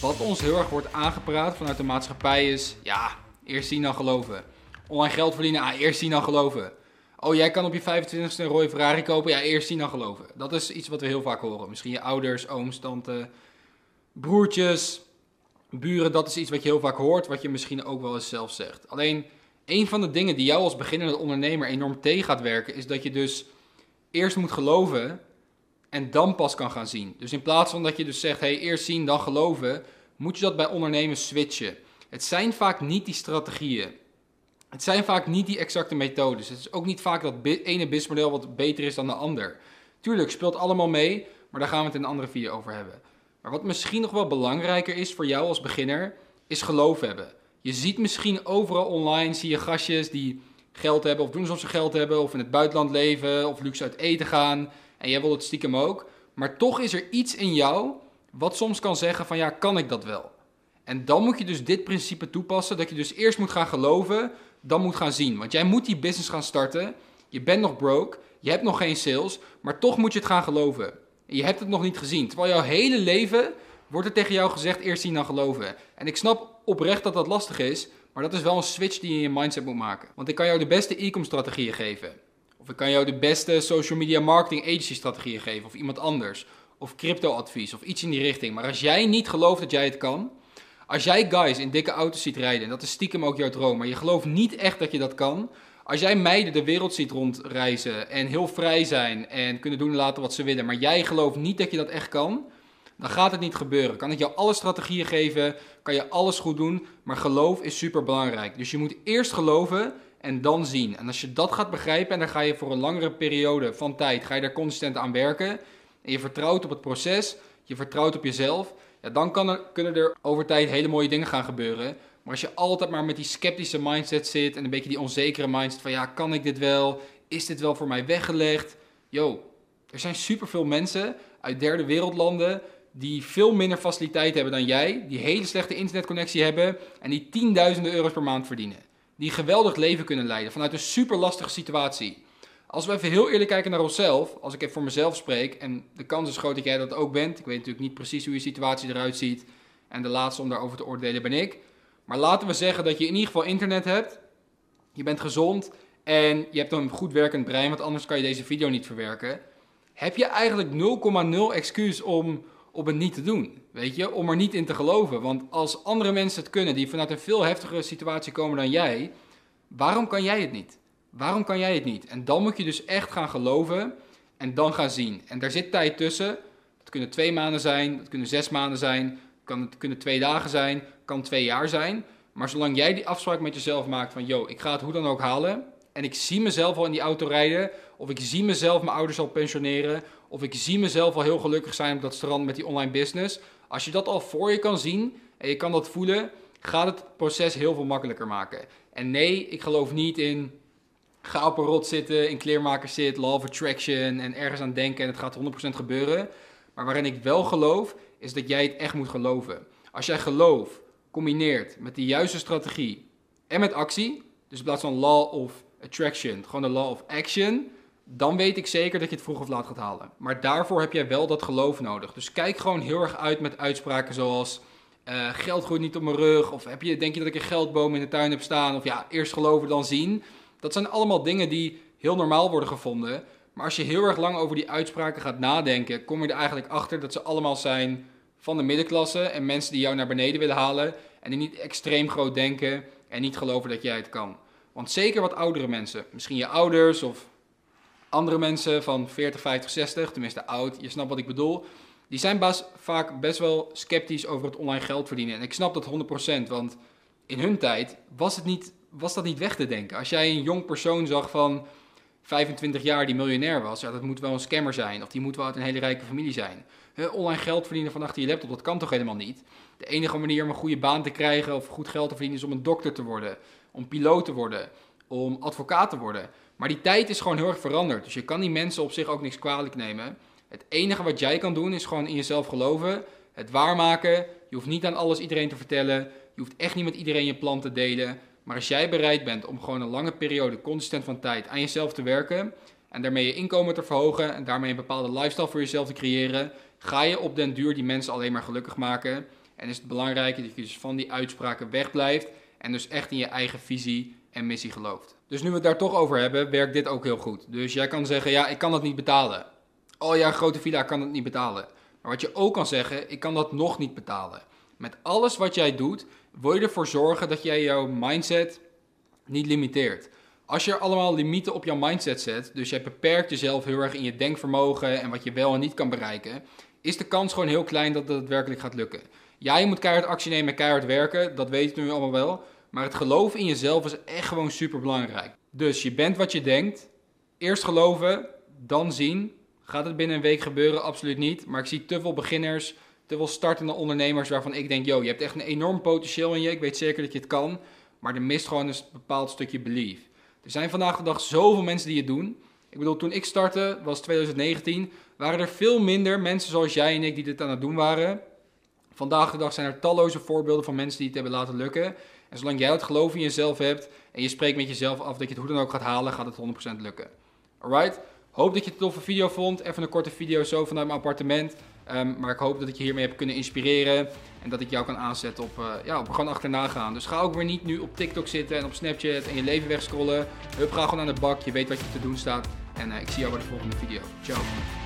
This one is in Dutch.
Wat ons heel erg wordt aangepraat vanuit de maatschappij is, ja, eerst zien dan geloven. Online geld verdienen, ah, eerst zien dan geloven. Oh, jij kan op je 25ste een rode Ferrari kopen, ja, eerst zien dan geloven. Dat is iets wat we heel vaak horen. Misschien je ouders, ooms, tante, broertjes, buren, dat is iets wat je heel vaak hoort, wat je misschien ook wel eens zelf zegt. Alleen, een van de dingen die jou als beginnende ondernemer enorm tegen gaat werken, is dat je dus eerst moet geloven en dan pas kan gaan zien. Dus in plaats van dat je dus zegt, hey, eerst zien, dan geloven, moet je dat bij ondernemen switchen. Het zijn vaak niet die strategieën. Het zijn vaak niet die exacte methodes. Het is ook niet vaak dat ene businessmodel wat beter is dan de ander. Tuurlijk, speelt allemaal mee, maar daar gaan we het in een andere video over hebben. Maar wat misschien nog wel belangrijker is voor jou als beginner, is geloof hebben. Je ziet misschien overal online, zie je gastjes die geld hebben of doen alsof ze geld hebben, of in het buitenland leven, of luxe uit eten gaan. En jij wil het stiekem ook. Maar toch is er iets in jou wat soms kan zeggen van ja, kan ik dat wel? En dan moet je dus dit principe toepassen, dat je dus eerst moet gaan geloven, dan moet gaan zien. Want jij moet die business gaan starten, je bent nog broke, je hebt nog geen sales, maar toch moet je het gaan geloven. En je hebt het nog niet gezien. Terwijl jouw hele leven wordt er tegen jou gezegd eerst zien dan geloven. En ik snap oprecht dat dat lastig is, maar dat is wel een switch die je in je mindset moet maken. Want ik kan jou de beste e-commerce strategieën geven. Of ik kan jou de beste social media marketing agency strategieën geven. Of iemand anders. Of crypto advies. Of iets in die richting. Maar als jij niet gelooft dat jij het kan. Als jij guys in dikke auto's ziet rijden. En dat is stiekem ook jouw droom. Maar je gelooft niet echt dat je dat kan. Als jij meiden de wereld ziet rondreizen. En heel vrij zijn. En kunnen doen en laten wat ze willen. Maar jij gelooft niet dat je dat echt kan. Dan gaat het niet gebeuren. Kan ik jou alle strategieën geven. Kan je alles goed doen. Maar geloof is super belangrijk. Dus je moet eerst geloven en dan zien. En als je dat gaat begrijpen en dan ga je voor een langere periode van tijd, ga je daar consistent aan werken. En je vertrouwt op het proces, je vertrouwt op jezelf. Ja, dan kan er, kunnen er over tijd hele mooie dingen gaan gebeuren. Maar als je altijd maar met die sceptische mindset zit en een beetje die onzekere mindset van ja, kan ik dit wel? Is dit wel voor mij weggelegd? Yo, er zijn superveel mensen uit derde wereldlanden die veel minder faciliteit hebben dan jij, die hele slechte internetconnectie hebben en die tienduizenden euro's per maand verdienen die geweldig leven kunnen leiden vanuit een super lastige situatie. Als we even heel eerlijk kijken naar onszelf, als ik even voor mezelf spreek, en de kans is groot dat jij dat ook bent. Ik weet natuurlijk niet precies hoe je situatie eruit ziet. En de laatste om daarover te oordelen ben ik. Maar laten we zeggen dat je in ieder geval internet hebt. Je bent gezond en je hebt een goed werkend brein, want anders kan je deze video niet verwerken. Heb je eigenlijk 0,0 excuus om op het niet te doen. Weet je, om er niet in te geloven. Want als andere mensen het kunnen, die vanuit een veel heftigere situatie komen dan jij, waarom kan jij het niet? Waarom kan jij het niet? En dan moet je dus echt gaan geloven en dan gaan zien. En daar zit tijd tussen. Het kunnen twee maanden zijn, het kunnen zes maanden zijn, het kunnen twee dagen zijn, kan twee jaar zijn. Maar zolang jij die afspraak met jezelf maakt van, yo, ik ga het hoe dan ook halen. En ik zie mezelf al in die auto rijden. Of ik zie mezelf mijn ouders al pensioneren. Of ik zie mezelf al heel gelukkig zijn op dat strand met die online business. Als je dat al voor je kan zien en je kan dat voelen, gaat het proces heel veel makkelijker maken. En nee, ik geloof niet in ga op een rot zitten, in kleermakers zit, law of attraction en ergens aan denken en het gaat 100% gebeuren. Maar waarin ik wel geloof, is dat jij het echt moet geloven. Als jij geloof combineert met de juiste strategie en met actie, dus in plaats van law of attraction, gewoon de law of action, dan weet ik zeker dat je het vroeg of laat gaat halen. Maar daarvoor heb jij wel dat geloof nodig. Dus kijk gewoon heel erg uit met uitspraken zoals uh, geld groeit niet op mijn rug. Of heb je, denk je dat ik een geldboom in de tuin heb staan? Of ja, eerst geloven dan zien. Dat zijn allemaal dingen die heel normaal worden gevonden. Maar als je heel erg lang over die uitspraken gaat nadenken, kom je er eigenlijk achter dat ze allemaal zijn van de middenklasse en mensen die jou naar beneden willen halen en die niet extreem groot denken en niet geloven dat jij het kan. Want zeker wat oudere mensen, misschien je ouders of andere mensen van 40, 50, 60, tenminste oud, je snapt wat ik bedoel, die zijn vaak best wel sceptisch over het online geld verdienen. En ik snap dat 100%, want in hun tijd was, het niet, was dat niet weg te denken. Als jij een jong persoon zag van 25 jaar die miljonair was, ja, dat moet wel een scammer zijn. Of die moet wel uit een hele rijke familie zijn. online geld verdienen van achter je laptop, dat kan toch helemaal niet? De enige manier om een goede baan te krijgen of goed geld te verdienen is om een dokter te worden, om piloot te worden, om advocaat te worden. Maar die tijd is gewoon heel erg veranderd. Dus je kan die mensen op zich ook niks kwalijk nemen. Het enige wat jij kan doen is gewoon in jezelf geloven, het waarmaken. Je hoeft niet aan alles iedereen te vertellen. Je hoeft echt niet met iedereen je plan te delen. Maar als jij bereid bent om gewoon een lange periode consistent van tijd aan jezelf te werken en daarmee je inkomen te verhogen en daarmee een bepaalde lifestyle voor jezelf te creëren, ga je op den duur die mensen alleen maar gelukkig maken. En is het belangrijk dat je dus van die uitspraken wegblijft en dus echt in je eigen visie en missie gelooft. Dus nu we het daar toch over hebben, werkt dit ook heel goed. Dus jij kan zeggen, ja, ik kan dat niet betalen. Oh ja, grote villa kan het niet betalen. Maar wat je ook kan zeggen, ik kan dat nog niet betalen. Met alles wat jij doet, wil je ervoor zorgen dat jij jouw mindset niet limiteert. Als je allemaal limieten op jouw mindset zet, dus jij beperkt jezelf heel erg in je denkvermogen en wat je wel en niet kan bereiken, is de kans gewoon heel klein dat het daadwerkelijk gaat lukken. Ja, je moet keihard actie nemen en keihard werken, dat weten we nu allemaal wel. Maar het geloof in jezelf is echt gewoon super belangrijk. Dus je bent wat je denkt. Eerst geloven, dan zien. Gaat het binnen een week gebeuren? Absoluut niet. Maar ik zie te veel beginners, te veel startende ondernemers waarvan ik denk: yo, je hebt echt een enorm potentieel in je. Ik weet zeker dat je het kan. Maar er mist gewoon een bepaald stukje belief. Er zijn vandaag de dag zoveel mensen die het doen. Ik bedoel, toen ik startte, was 2019, waren er veel minder mensen zoals jij en ik die dit aan het doen waren. Vandaag de dag zijn er talloze voorbeelden van mensen die het hebben laten lukken. En zolang jij het geloof in jezelf hebt en je spreekt met jezelf af dat je het hoe dan ook gaat halen, gaat het 100% lukken. Alright? Hoop dat je het een toffe video vond. Even een korte video zo vanuit mijn appartement. Ehm, maar ik hoop dat ik je hiermee heb kunnen inspireren. En dat ik jou kan aanzetten op, uh, ja, op gewoon achterna gaan. Dus ga ook weer niet nu op TikTok zitten en op Snapchat en je leven wegscrollen. Hup, ga gewoon aan de bak. Je weet wat je te doen staat. En uh, ik zie jou bij de volgende video. Ciao.